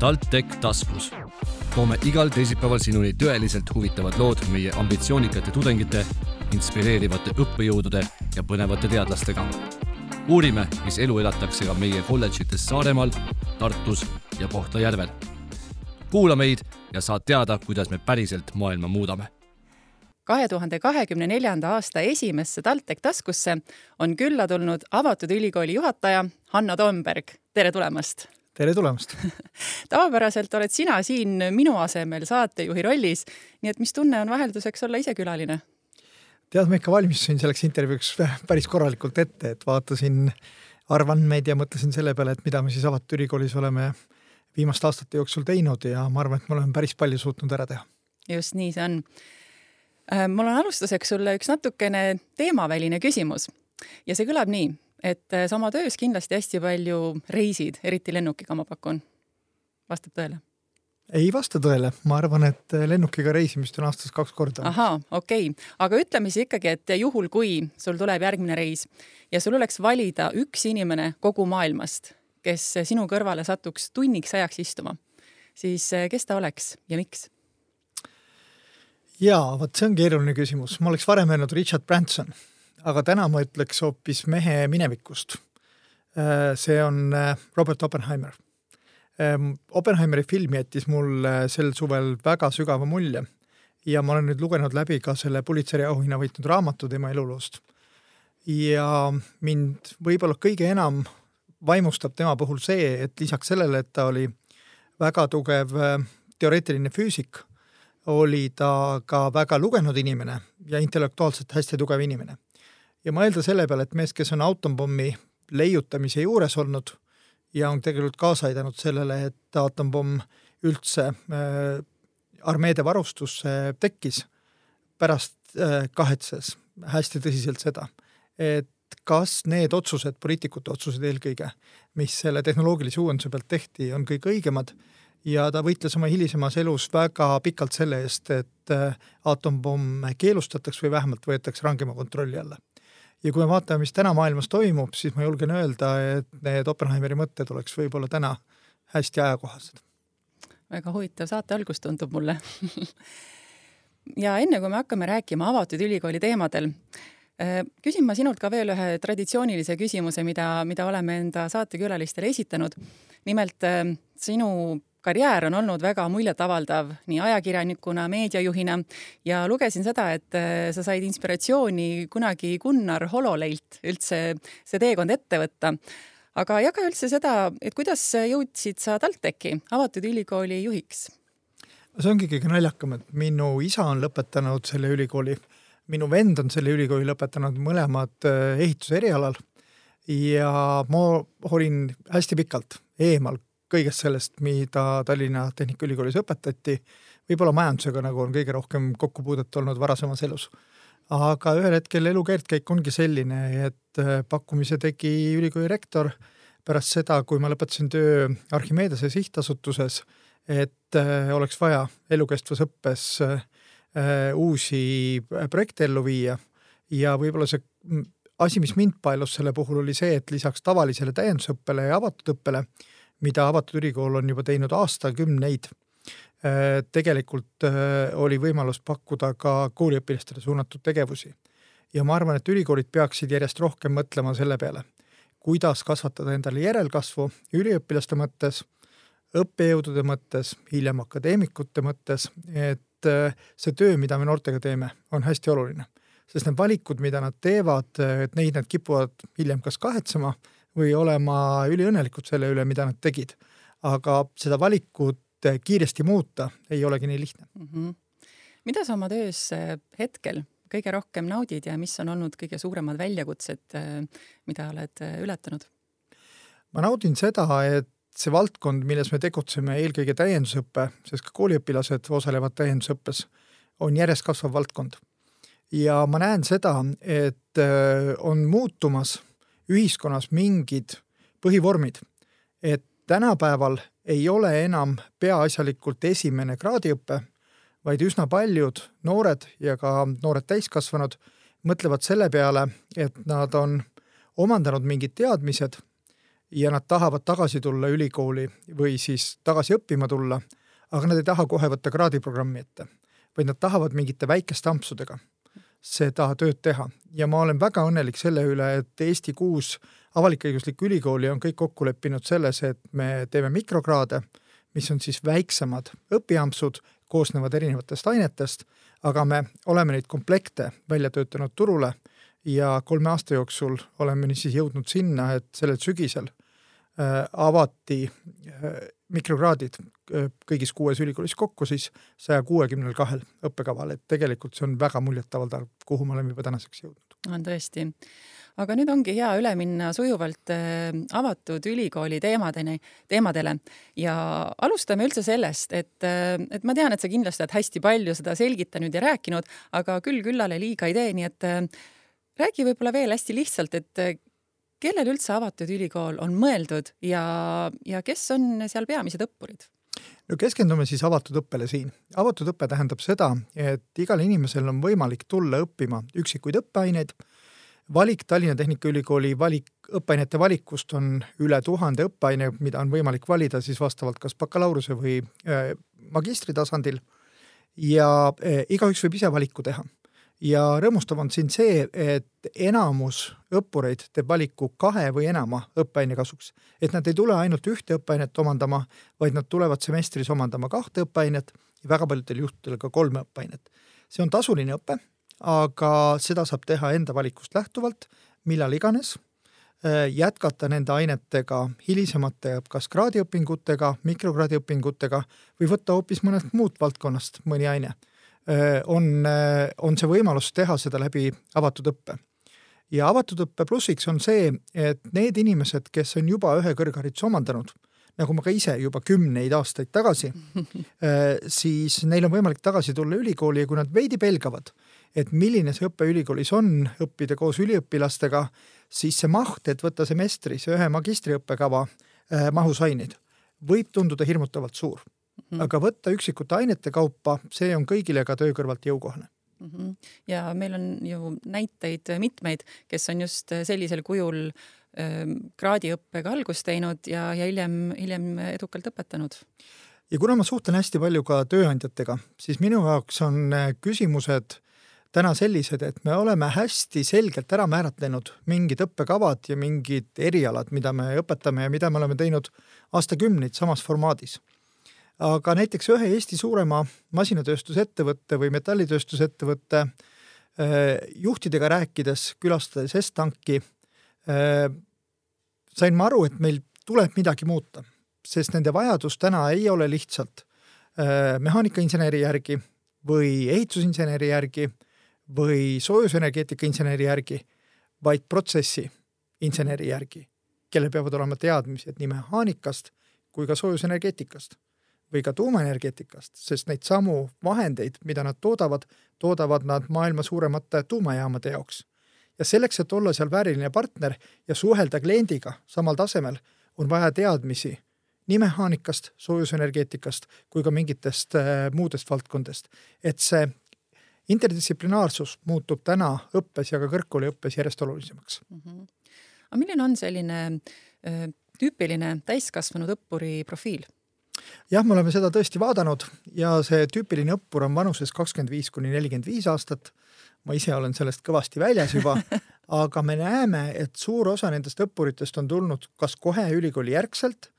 TalTech taskus. toome igal teisipäeval sinuni tõeliselt huvitavad lood meie ambitsioonikate tudengite, inspireerivate õppejõudude ja põnevate teadlastega. uurime, mis elu elatakse ka meie kolledžites Saaremaal, Tartus ja Kohtla-Järvel. kuula meid ja saad teada, kuidas me päriselt maailma muudame kahe tuhande kahekümne neljanda aasta esimesse TalTech taskusse on külla tulnud avatud ülikooli juhataja Hanno Tomberg. tere tulemast! Tere tulemast! Tavapäraselt oled sina siin minu asemel saatejuhi rollis, nii et mis tunne on vahelduseks olla ise külaline? tead, ma ikka valmistusin selleks intervjuuks päris korralikult ette, et vaatasin arvandmeid ja mõtlesin selle peale, et mida me siis avatud ülikoolis oleme viimaste aastate jooksul teinud ja ma arvan, et me oleme päris palju suutnud ära teha. just nii see on. Äh, mul on alustuseks sulle üks natukene teemaväline küsimus. Ja see kõlab nii, et äh, sa oma töös kindlasti hästi palju reisid, eriti lennukiga, ma pakun. vastab tõele? ei vasta tõele, ma arvan, et äh, lennukiga reisimist on aastas kaks korda. ahaa, okei okay., aga ütleme siis ikkagi, et juhul, kui sul tuleb järgmine reis ja sul oleks valida üks inimene kogu maailmast, kes sinu kõrvale satuks tunniks ajaks istuma, siis kes ta oleks ja miks? jaa, vot see on keeruline küsimus, ma oleks varem öelnud Richard Branson, aga täna ma ütleks hoopis mehe minevikust. Äh, see on äh, Robert Oppenheimer. Ähm, Oppenheimeri film jättis mulle sel suvel väga sügava mulje ja ma olen nüüd lugenud läbi ka selle Pulitzeri auhinna võitnud raamatu tema eluloost. ja mind võib-olla kõige enam vaimustab tema puhul see, et lisaks sellele, et ta oli väga tugev äh, teoreetiline füüsik oli ta ka väga lugenud inimene ja intellektuaalselt hästi tugev inimene. Ja mõelda selle peale, et mees, kes on atompommi leiutamise juures olnud ja on tegelikult kaasa aidanud sellele, et atompomm üldse äh, armeede varustusse tekkis, pärast äh, kahetses hästi tõsiselt seda, et kas need otsused, poliitikute otsused eelkõige, mis selle tehnoloogilise uuenduse pealt tehti, on kõik õigemad ja ta võitles oma hilisemas elus väga pikalt selle eest, et äh, atompomm keelustataks või vähemalt võetaks rangema kontrolli alla. Ja kui me vaatame, mis täna maailmas toimub, siis ma julgen öelda, et need Oppenheimeri mõtted oleks võib-olla täna hästi ajakohased. väga huvitav saate algus tundub mulle ja enne kui me hakkame rääkima avatud ülikooli teemadel, äh, küsin ma sinult ka veel ühe traditsioonilise küsimuse, mida, mida oleme enda saatekülalistele esitanud. nimelt äh, sinu karjäär on olnud väga muljetavaldav nii ajakirjanikuna, meediajuhina ja lugesin seda, et äh, sa said inspiratsiooni kunagi Gunnar Hololeilt üldse see teekond ette võtta. aga jaga üldse seda, et kuidas jõudsid sa TalTechi, avatud ülikooli juhiks? see ongi kõige naljakam, et minu isa on lõpetanud selle ülikooli, minu vend on selle ülikooli lõpetanud, mõlemad äh, ehituse erialal ja ma olin hästi pikalt eemal kõigest sellest, mida Tallinna Tehnikaülikoolis õpetati, võib-olla majandusega nagu on kõige rohkem kokkupuudet olnud varasemas elus. aga ühel hetkel elu keerdkäik ongi selline, et äh, pakkumise tegi ülikooli rektor pärast seda, kui ma lõpetasin töö Archimedese sihtasutuses, et äh, oleks vaja elukestvas õppes äh, uusi projekte ellu viia ja võib-olla see mm, asi, mis mind paelus selle puhul, oli see, et lisaks tavalisele täiendusõppele ja avatud õppele mida avatud ülikool on juba teinud aastakümneid. Äh, tegelikult äh, oli võimalus pakkuda ka kooliõpilastele suunatud tegevusi. ja ma arvan, et ülikoolid peaksid järjest rohkem mõtlema selle peale, kuidas kasvatada endale järelkasvu üliõpilaste mõttes, õppejõudude mõttes, hiljem akadeemikute mõttes, et äh, see töö, mida me noortega teeme, on hästi oluline. sest need valikud, mida nad teevad, et neid nad kipuvad hiljem kas kahetsema või olema üliõnnelikud selle üle, mida nad tegid. aga seda valikut kiiresti muuta ei olegi nii lihtne mm. -hmm. mida sa oma töös eh, hetkel kõige rohkem naudid ja mis on olnud kõige suuremad väljakutsed, eh, mida oled eh, ületanud? ma naudin seda, et see valdkond, milles me tegutseme, eelkõige täiendusõpe, sest ka kooliõpilased osalevad täiendusõppes, on järjest kasvav valdkond. ja ma näen seda, et on muutumas ühiskonnas mingid põhivormid, et tänapäeval ei ole enam peaasjalikult esimene kraadiõpe, vaid üsna paljud noored ja ka noored ja nad tahavad tagasi tulla ülikooli või siis tagasi õppima tulla, aga nad ei taha kohe võtta kraadiprogrammi ette, vaid nad tahavad mingite väikeste ampsudega seda tööd teha. Ja ma olen väga õnnelik selle üle, et Eesti kuus avalik-õiguslikku ülikooli on kõik kokku leppinud selles, et me teeme mikrokraade, mis on siis väiksemad õpiampsud, koosnevad erinevatest ainetest, aga me oleme neid komplekte välja töötanud turule ja kolme aasta jooksul oleme siis jõudnud sinna, et sellel sügisel äh, avati äh, mikrokraadid kõigis kuues ülikoolis kokku siis saja kuuekümnel kahel õppekaval, et tegelikult see on väga muljetavaldav, kuhu me oleme juba tänaseks jõudnud. on tõesti. aga nüüd ongi hea üle minna sujuvalt äh, avatud ülikooli teemadeni, teemadele ja alustame üldse sellest, et, äh, et ma tean, et sa kindlasti oled hästi palju seda selgitanud ja rääkinud, aga küll küllale liiga ei tee, nii et räägi võib-olla veel hästi lihtsalt, et kellele üldse avatud ülikool on mõeldud ja, ja kes on seal peamised õppurid? No keskendume siis avatud õppele siin. avatud õpe tähendab seda, et igal inimesel on võimalik tulla õppima üksikuid õppeaineid. valik Tallinna Tehnikaülikooli valik, õppeainete valikust on üle tuhande õppeaine, mida on võimalik valida siis vastavalt kas bakalaureuse või äh, magistri tasandil. ja äh, igaüks võib ise valiku teha ja rõõmustav on siin see, et enamus õppureid teeb valiku kahe või enama õppeaine kasuks. et nad ei tule ainult ühte õppeainet omandama, vaid nad tulevad semestris omandama kahte õppeainet ja väga paljudel juhtudel ka kolme õppeainet. see on tasuline õpe, aga seda saab teha enda valikust lähtuvalt, millal iganes, äh, jätkata nende ainetega hilisemate kas kraadiõpingutega, mikrokraadiõpingutega või võtta hoopis mõnest muud valdkonnast mõni aine on, äh, on see võimalus teha seda läbi avatud õppe. ja avatud õppe plussiks on see, et need inimesed, kes on juba ühe kõrghariduse omandanud, nagu ma ka ise juba kümneid aastaid tagasi, äh, siis neil on võimalik tagasi tulla ülikooli ja kui nad veidi pelgavad, et milline see õpe ülikoolis on, õppida koos üliõpilastega, siis see maht, et võtta semestris ühe magistriõppekava mahus aineid, võib tunduda hirmutavalt suur mm. aga võtta üksikute ainete kaupa, see on kõigile ka töö kõrvalt jõukohane mm. -hmm. ja meil on ju näiteid mitmeid, kes on just sellisel kujul äh, kraadiõppega algust teinud ja, ja hiljem, hiljem edukalt õpetanud. ja kuna ma suhtlen hästi palju ka tööandjatega, siis minu jaoks on äh, küsimused täna sellised, et me oleme hästi selgelt ära määratlenud mingid õppekavad ja mingid erialad, mida me õpetame ja mida me oleme teinud aastakümneid samas formaadis aga näiteks ühe Eesti suurema masinatööstusettevõtte või metallitööstusettevõtte äh, juhtidega rääkides, külastades Estanki, äh, sain ma aru, et meil tuleb midagi muuta, sest nende vajadus täna ei ole lihtsalt äh, mehaanikainseneri järgi või ehitusinseneri järgi või soojusenergeetika inseneri järgi, vaid protsessi inseneri järgi, kellel peavad olema teadmised nii mehaanikast kui ka soojusenergeetikast või ka tuumaenergeetikast, sest neid samu vahendeid, mida nad toodavad, toodavad nad maailma suuremate tuumajaamade jaoks. ja selleks, et olla seal vääriline partner ja suhelda kliendiga samal tasemel, on vaja teadmisi nii mehaanikast, soojusenergeetikast kui ka mingitest äh, muudest valdkondadest. et see interdistsiplinaarsus muutub täna õppes ja ka kõrgkooliõppes järjest olulisemaks mm. -hmm. aga milline on selline äh, tüüpiline täiskasvanud õppuri profiil? Jah, me oleme seda tõesti vaadanud ja see tüüpiline õppur on vanuses kakskümmend viis kuni nelikümmend viis aastat. ma ise olen sellest kõvasti väljas juba, aga me näeme, et suur osa nendest õppuritest on tulnud kas kohe ülikooli järgselt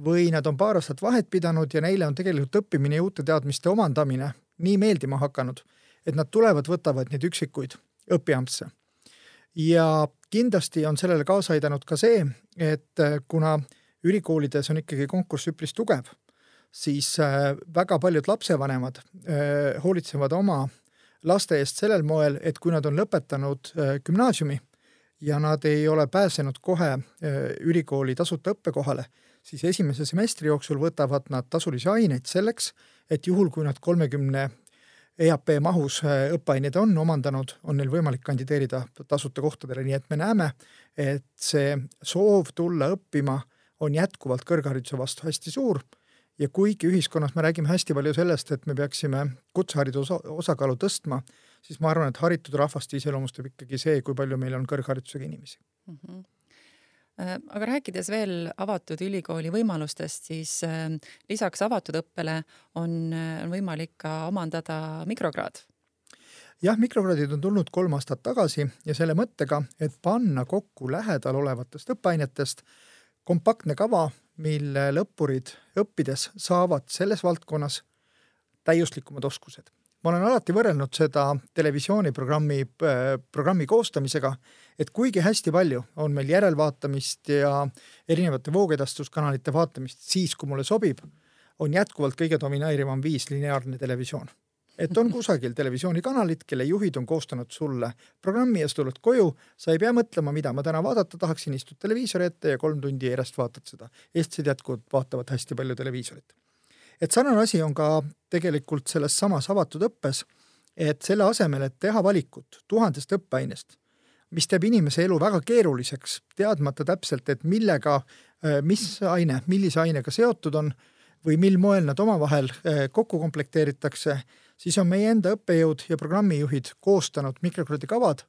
või nad on paar aastat vahet pidanud ja neile on tegelikult õppimine ja uute teadmiste omandamine nii meeldima hakanud, et nad tulevad, võtavad neid üksikuid õpiampse. ja kindlasti on sellele kaasa aidanud ka see, et kuna ülikoolides on ikkagi konkurss üpris tugev siis äh, väga paljud lapsevanemad äh, hoolitsevad oma laste eest sellel moel, et kui nad on lõpetanud äh, gümnaasiumi ja nad ei ole pääsenud kohe ülikooli tasuta õppekohale, siis esimese semestri jooksul võtavad nad tasulisi aineid selleks, et juhul, kui nad kolmekümne EAP mahus õppeaineid on omandanud, on neil võimalik kandideerida tasuta kohtadele, nii et me näeme, et see soov tulla õppima on jätkuvalt kõrghariduse vastu hästi suur ja kuigi ühiskonnas me räägime hästi palju sellest, et me peaksime kutsehariduse osakaalu tõstma, siis ma arvan, et haritud rahvast iseloomustab ikkagi see, kui palju meil on kõrgharidusega inimesi mm. -hmm aga rääkides veel avatud ülikooli võimalustest, siis lisaks avatud õppele on, on võimalik ka omandada mikrokraad jah, mikrokraadid on tulnud kolm aastat tagasi ja selle mõttega, et panna kokku lähedal olevatest õppeainetest kompaktne kava, mille lõppurid õppides saavad selles valdkonnas täiuslikumad oskused. ma olen alati võrrelnud seda televisiooniprogrammi, programmi koostamisega, et kuigi hästi palju on meil järelvaatamist ja erinevate voogedastuskanalite vaatamist siis, kui mulle sobib, on jätkuvalt kõige domineerivam viis lineaarne televisioon et on kusagil televisioonikanalid, kelle juhid on koostanud sulle programmi ja sa tuled koju, sa ei pea mõtlema, mida ma täna vaadata tahaksin, istud televiisori ette ja kolm tundi järjest vaatad seda. eestlased jätkuvalt vaatavad hästi palju televiisorit. et sarnane asi on ka tegelikult selles samas avatud õppes, et selle asemel, et teha valikut tuhandest õppeainest, mis teeb inimese elu väga keeruliseks, teadmata täpselt, et millega, mis aine, millise ainega seotud on või mil moel nad omavahel kokku komplekteeritakse siis on meie enda õppejõud ja programmijuhid koostanud mikrokraadi kavad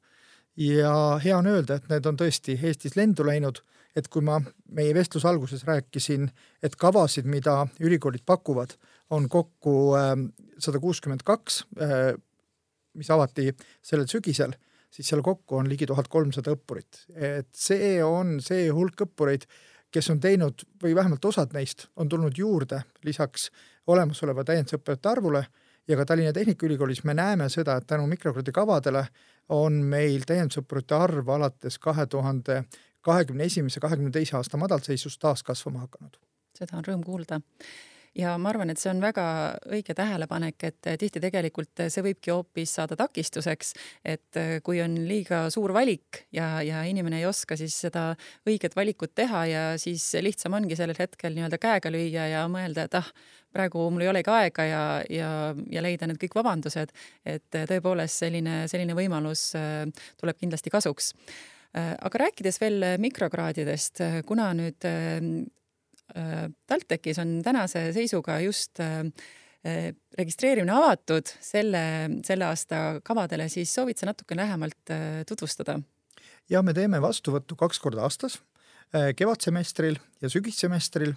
ja hea on öelda, et need on tõesti Eestis lendu läinud, et kui ma meie vestluse alguses rääkisin, et kavasid, mida ülikoolid pakuvad, on kokku ähm, sada kuuskümmend kaks, äh, mis avati sellel sügisel, siis seal kokku on ligi tuhat kolmsada õppurit. et see on see hulk õppureid, kes on teinud või vähemalt osad neist on tulnud juurde lisaks olemasoleva täiendusõppejate arvule ja ka Tallinna Tehnikaülikoolis me näeme seda, et tänu mikrokraadi kavadele on meil täiendusõppurite arv alates kahe tuhande kahekümne esimese, kahekümne teise aasta madalseisust taas kasvama hakanud. seda on rõõm kuulda ja ma arvan, et see on väga õige tähelepanek, et tihti tegelikult see võibki hoopis saada takistuseks, et kui on liiga suur valik ja, ja inimene ei oska siis seda õiget valikut teha ja siis lihtsam ongi sellel hetkel nii-öelda käega lüüa ja mõelda, et ah, praegu mul ei olegi aega ja, ja, ja leida need kõik vabandused, et tõepoolest selline, selline võimalus tuleb kindlasti kasuks. Äh, aga rääkides veel mikrokraadidest, kuna nüüd TalTechis on tänase seisuga just äh, äh, registreerimine avatud. Selle, selle aasta kavadele, siis soovid sa natuke lähemalt tutvustada? ja me teeme vastuvõttu kaks korda aastas, kevadsemestril ja sügissemestril.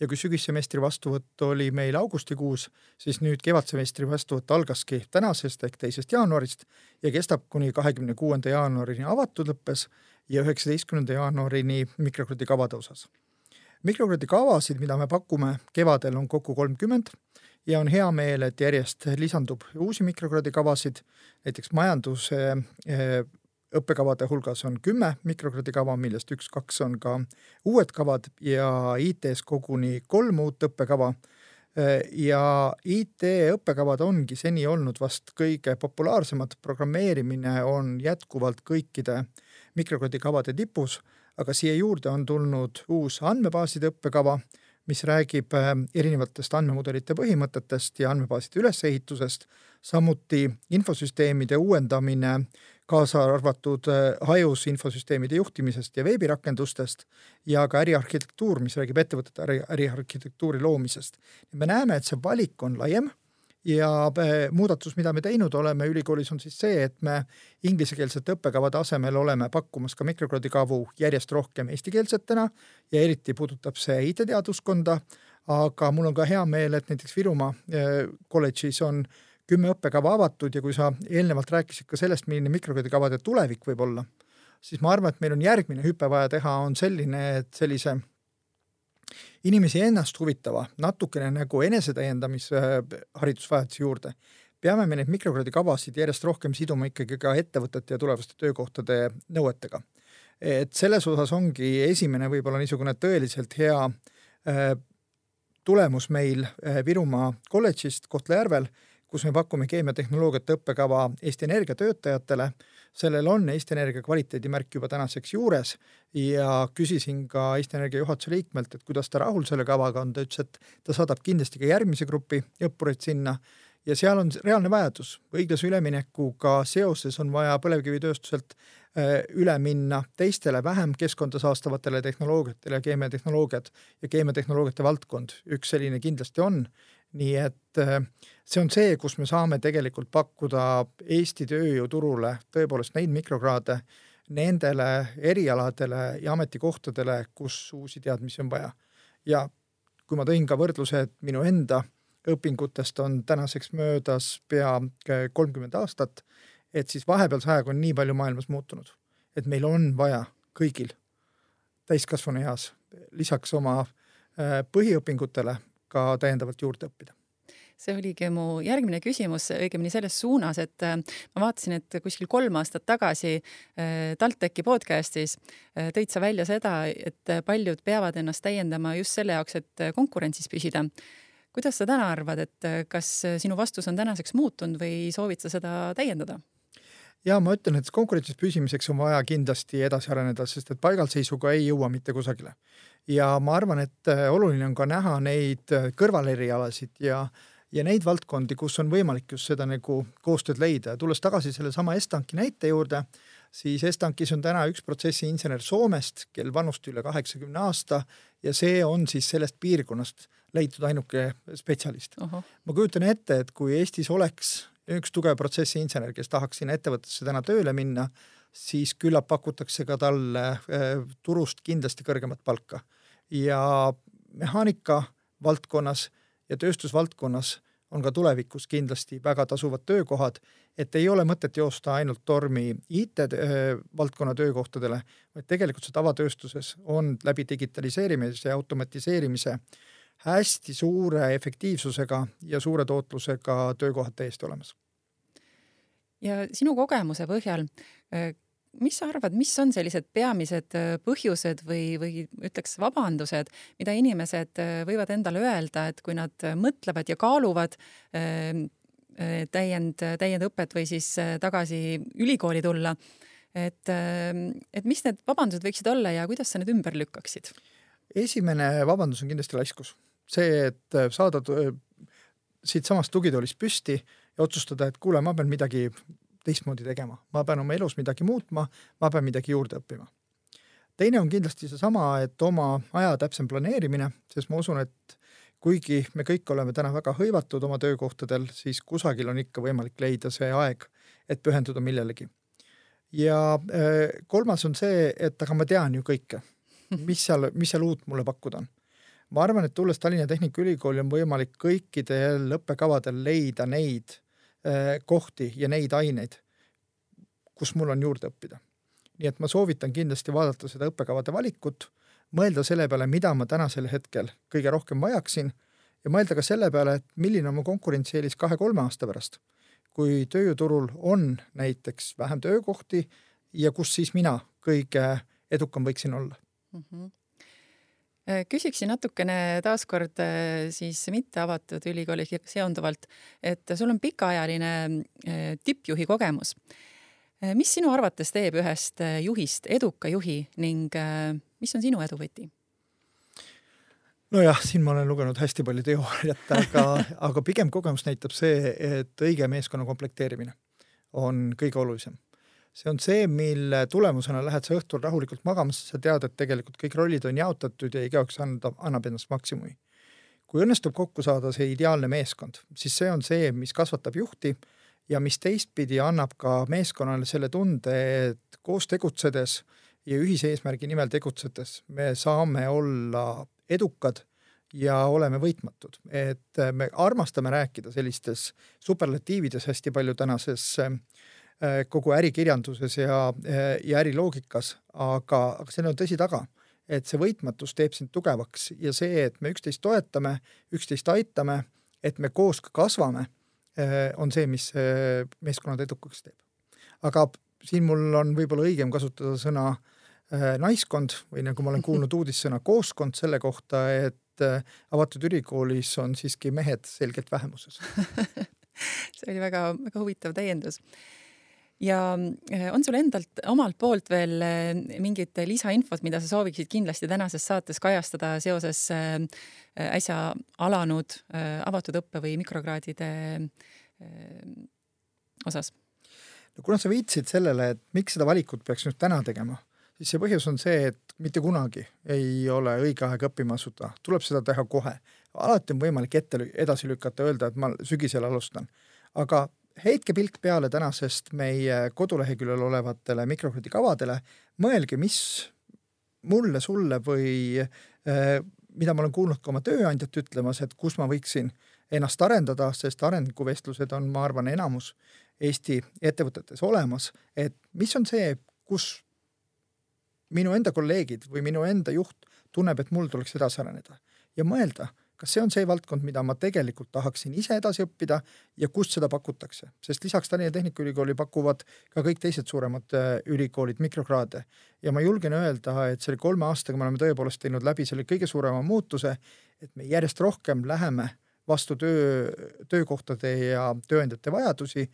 Ja kui sügissemestri vastuvõtt oli meil augustikuus, siis nüüd kevadsemestri vastuvõtt algaski tänasest ehk teisest jaanuarist ja kestab kuni kahekümne kuuenda jaanuarini avatud õppes ja üheksateistkümnenda jaanuarini mikrokraadi kavade osas mikrokraadi kavasid, mida me pakume kevadel, on kokku kolmkümmend ja on hea meel, et järjest lisandub uusi mikrokraadi kavasid, näiteks majanduse eh, õppekavade hulgas on kümme mikrokraadi kava, millest üks-kaks on ka uued kavad ja IT-s koguni kolm uut õppekava. Eh, ja IT õppekavad ongi seni olnud vast kõige populaarsemad, programmeerimine on jätkuvalt kõikide mikrokraadi kavade tipus aga siia juurde on tulnud uus andmebaaside õppekava, mis räägib äh, erinevatest andmemudelite põhimõtetest ja andmebaaside ülesehitusest, samuti infosüsteemide uuendamine, kaasa arvatud äh, hajus infosüsteemide juhtimisest ja veebirakendustest ja ka äriarhitektuur, mis räägib ettevõtete äri, äriarhitektuuri loomisest. me näeme, et see valik on laiem ja äh, muudatus, mida me teinud oleme ülikoolis, on siis see, et me inglisekeelsete õppekavade asemel oleme pakkumas ka mikrokraadikavu järjest rohkem eestikeelsetena ja eriti puudutab see IT-teaduskonda. aga mul on ka hea meel, et näiteks Virumaa äh, kolledžis on kümme õppekava avatud ja kui sa eelnevalt rääkisid ka sellest, milline mikrokraadikavade tulevik võib olla, siis ma arvan, et meil on järgmine hüpe vaja teha, on selline, et sellise inimesi ennast huvitava, natukene nagu enesetäiendamise haridusvajaduse juurde, peame me neid mikrokraadi kavasid järjest rohkem siduma ikkagi ka ettevõtete ja tulevaste töökohtade nõuetega. et selles osas ongi esimene võib-olla niisugune tõeliselt hea äh, tulemus meil äh, Virumaa kolledžist Kohtla-Järvel, kus me pakume keemiatehnoloogiate õppekava Eesti Energia töötajatele sellel on Eesti Energia kvaliteedimärk juba tänaseks juures. Ja küsisin ka Eesti Energia juhatuse liikmelt, et kuidas ta rahul selle kavaga on, ta ütles, et ta saadab kindlasti ka järgmise grupi õppureid sinna. Ja seal on reaalne vajadus. õiglase üleminekuga seoses on vaja põlevkivitööstuselt äh, üle minna teistele vähem keskkonda saastavatele tehnoloogiatele, keemiatehnoloogiad ja keemiatehnoloogiate valdkond, üks selline kindlasti on nii et äh, see on see, kus me saame tegelikult pakkuda Eesti tööjõuturule tõepoolest neid mikrokraade, nendele erialadele ja ametikohtadele, kus uusi teadmisi on vaja. ja kui ma tõin ka võrdluse, et minu enda õpingutest on tänaseks möödas pea kolmkümmend aastat, et siis vahepealse ajaga on nii palju maailmas muutunud, et meil on vaja kõigil täiskasvanueas lisaks oma äh, põhiõpingutele ka täiendavalt juurde õppida see oligi mu järgmine küsimus, õigemini selles suunas, et äh, ma vaatasin, et kuskil kolm aastat tagasi äh, TalTechi podcastis tõid sa välja seda, et paljud peavad ennast täiendama just selle jaoks, et konkurentsis püsida. kuidas sa täna arvad, et kas sinu vastus on tänaseks muutunud või soovid sa seda täiendada? ja ma ütlen, et konkurentsis püsimiseks on vaja kindlasti edasi areneda, sest et paigalseisuga ei jõua mitte kusagile. Ja ma arvan, et äh, oluline on ka näha neid äh, kõrvalerialasid ja ja neid valdkondi, kus on võimalik just seda nagu koostööd leida ja tulles tagasi sellesama Estanki näite juurde, siis Estankis on täna üks protsessiinsener Soomest, kel vanust üle kaheksakümne aasta ja see on siis sellest piirkonnast leitud ainuke spetsialist. ma kujutan ette, et kui Eestis oleks üks tugev protsessiinsener, kes tahaks sinna ettevõttesse täna tööle minna, siis küllap pakutakse ka talle äh, turust kindlasti kõrgemat palka. Ja mehaanika valdkonnas ja tööstusvaldkonnas on ka tulevikus kindlasti väga tasuvad töökohad, et ei ole mõtet joosta ainult tormi IT-valdkonna töökohtadele, vaid tegelikult see tavatööstuses on läbi digitaliseerimise ja automatiseerimise hästi suure efektiivsusega ja suure tootlusega töökohad täiesti olemas. ja sinu kogemuse põhjal, mis sa arvad, mis on sellised peamised äh, põhjused või, või ütleks vabandused, mida inimesed äh, võivad endale öelda, et kui nad mõtlevad ja kaaluvad täiend, täiendõpet või siis tagasi ülikooli tulla, et, et mis need vabandused võiksid olla ja kuidas sa need ümber lükkaksid? esimene vabandus on kindlasti laiskus see, et äh, saada äh, siitsamast tugitoolist püsti ja otsustada, et kuule, ma pean midagi teistmoodi tegema, ma pean oma elus midagi muutma, ma pean midagi juurde õppima. teine on kindlasti seesama, et oma aja täpsem planeerimine, sest ma usun, et kuigi me kõik oleme täna väga hõivatud oma töökohtadel, siis kusagil on ikka võimalik leida see aeg, et pühenduda millelegi. ja äh, kolmas on see, et aga ma tean ju kõike, mis seal, mis seal uut mulle pakkuda on ma arvan, et tulles Tallinna Tehnikaülikooli on võimalik kõikidel õppekavadel leida neid kohti ja neid aineid, kus mul on juurde õppida. nii et ma soovitan kindlasti vaadata seda õppekavade valikut, mõelda selle peale, mida ma tänasel hetkel kõige rohkem vajaksin ja mõelda ka selle peale, et milline on mu konkurentsieelis kahe-kolme aasta pärast. kui tööjõuturul on näiteks vähem töökohti ja kus siis mina kõige edukam võiksin olla mm. -hmm Äh, küsiksin natukene taaskord äh, siis mitte avatud ülikooliga seonduvalt, et sul on pikaajaline äh, tippjuhi kogemus. mis sinu arvates teeb ühest juhist eduka juhi ning mis on sinu edu võti? nojah, siin ma olen lugenud hästi palju teooriat, aga, aga pigem kogemus näitab see, et õige meeskonna komplekteerimine on kõige olulisem see on see, mille tulemusena lähed sa õhtul rahulikult magama, sest sa tead, et tegelikult kõik rollid on jaotatud ja igaüks anda, annab endast maksimumi. kui õnnestub kokku saada see ideaalne meeskond, siis see on see, mis kasvatab juhti ja mis teistpidi annab ka meeskonnale selle tunde, et koos tegutsedes ja ühise eesmärgi nimel tegutsedes me saame olla edukad ja oleme võitmatud, et me armastame rääkida sellistes superlatiivides hästi palju tänases Äh, kogu ärikirjanduses ja, äh, ja äriloogikas, aga, aga sellel on tõsi taga, et see võitmatus teeb sind tugevaks ja see, et me üksteist toetame, üksteist aitame, et me koos ka kasvame, äh, on see, mis meeskonnad edukaks teeb. aga siin mul on võib-olla õigem kasutada sõna naiskond või nagu ma olen kuulnud uudissõna kooskond selle kohta, et avatud ülikoolis on siiski mehed selgelt vähemuses see oli väga-väga huvitav täiendus ja eh, on sul endalt omalt poolt veel eh, mingit lisainfot, mida sa sooviksid kindlasti tänases saates kajastada seoses eh, äsja alanud avatud õppe või mikrokraadide osas? no kuna sa viitasid sellele, et miks seda valikut peaks nüüd täna tegema, siis see põhjus on see, et mitte kunagi ei ole õige aeg õppima asuda, tuleb seda teha kohe. alati on võimalik ette, edasi lükata, öelda, et ma sügisel alustan. aga heitke pilk peale tänasest meie koduleheküljel olevatele mikrokraadikavadele, mõelge, mis mulle, sulle või äh, mida ma olen kuulnud ka oma tööandjat ütlemas, et kus ma võiksin ennast arendada, sest arenguvestlused on, ma arvan, enamus Eesti ettevõtetes olemas, et mis on see, kus minu enda kolleegid või minu enda juht tunneb, et mul tuleks edasi areneda? Ja mõelda kas see on see valdkond, mida ma tegelikult tahaksin ise edasi õppida ja kust seda pakutakse, sest lisaks Tallinna Tehnikaülikooli pakuvad ka kõik teised suuremad äh, ülikoolid mikrokraade. ja ma julgen öelda, et selle kolme aastaga me oleme tõepoolest teinud läbi selle kõige suurema muutuse, et me järjest rohkem läheme vastu töö, töökohtade ja tööandjate vajadusi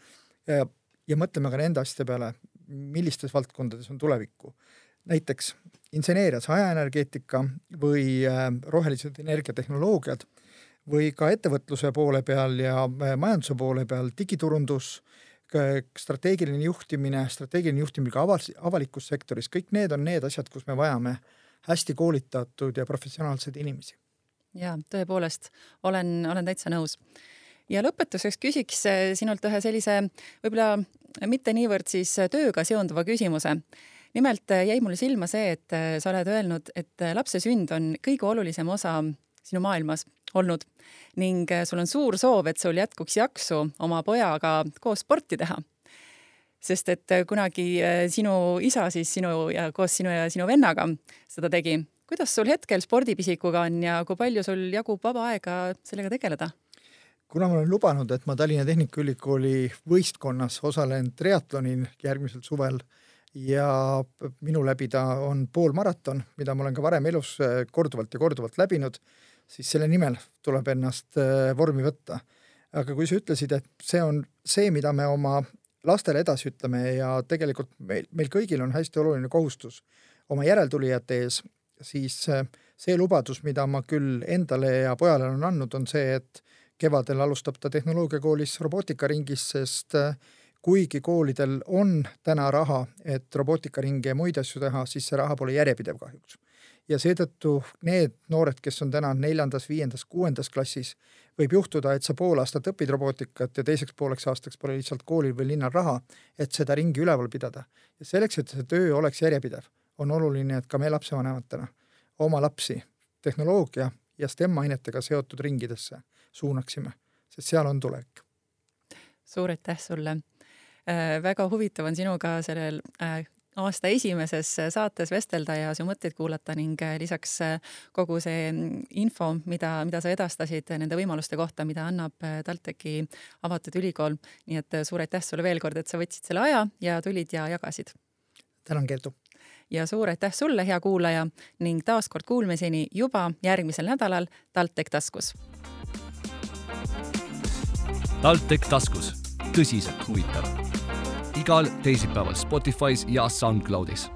ja, ja mõtleme ka nende asjade peale, millistes valdkondades on tulevikku. Näiteks inseneerias hajaenergeetika või äh, rohelised energiatehnoloogiad või ka ettevõtluse poole peal ja äh, majanduse poole peal digiturundus, strateegiline juhtimine, strateegiline juhtimine ka aval-, avalikus sektoris, kõik need on need asjad, kus me vajame hästi koolitatud ja professionaalseid inimesi. ja tõepoolest olen, olen täitsa nõus. ja lõpetuseks küsiks äh, sinult ühe sellise võib-olla mitte niivõrd siis tööga seonduva küsimuse nimelt äh, jäi mulle silma see, et äh, sa oled öelnud, et äh, lapse sünd on kõige olulisem osa sinu maailmas olnud ning sul on suur soov, et sul jätkuks jaksu oma pojaga koos sporti teha. sest et kunagi sinu isa siis sinu ja koos sinu ja sinu vennaga seda tegi. kuidas sul hetkel spordipisikuga on ja kui palju sul jagub vaba aega sellega tegeleda? kuna ma olen lubanud, et ma Tallinna Tehnikaülikooli võistkonnas osalen triatlonil järgmisel suvel ja minu läbida on poolmaraton, mida ma olen ka varem elus äh, korduvalt ja korduvalt läbinud, siis selle nimel tuleb ennast äh, vormi võtta. aga kui sa ütlesid, et see on see, mida me oma lastele edasi ütleme ja tegelikult meil, meil kõigil on hästi oluline kohustus oma järeltulijate ees, siis äh, see lubadus, mida ma küll endale ja pojale olen andnud, on see, et kevadel alustab ta tehnoloogiakoolis robootikaringis, sest äh, kuigi koolidel on täna raha, et robootikaringe ja muid asju teha, siis see raha pole järjepidev kahjuks. ja seetõttu need noored, kes on täna neljandas, viiendas, kuuendas klassis, võib juhtuda, et sa pool aastat õpid robootikat ja teiseks pooleks aastaks pole lihtsalt koolil või linnal raha, et seda ringi üleval pidada. ja selleks, et see töö oleks järjepidev, on oluline, et ka me lapsevanematena oma lapsi tehnoloogia ja STEM ainetega seotud ringidesse suunaksime, sest seal on tulevik. suur aitäh sulle väga huvitav on sinuga sellel äh, aasta esimeses saates vestelda ja su mõtteid kuulata ning äh, lisaks kogu see mm, info, mida, mida sa edastasid nende võimaluste kohta, mida annab TalTechi avatud ülikool. nii et suur aitäh sulle veel kord, et sa võtsid selle aja ja tulid ja jagasid. tänan, Kertu. ja suur aitäh sulle, hea kuulaja ning taaskord kuulmiseni juba järgmisel nädalal TalTech taskus. TalTech taskus tõsiselt huvitav. Igal teisipäeval Spotify's ja SoundCloudis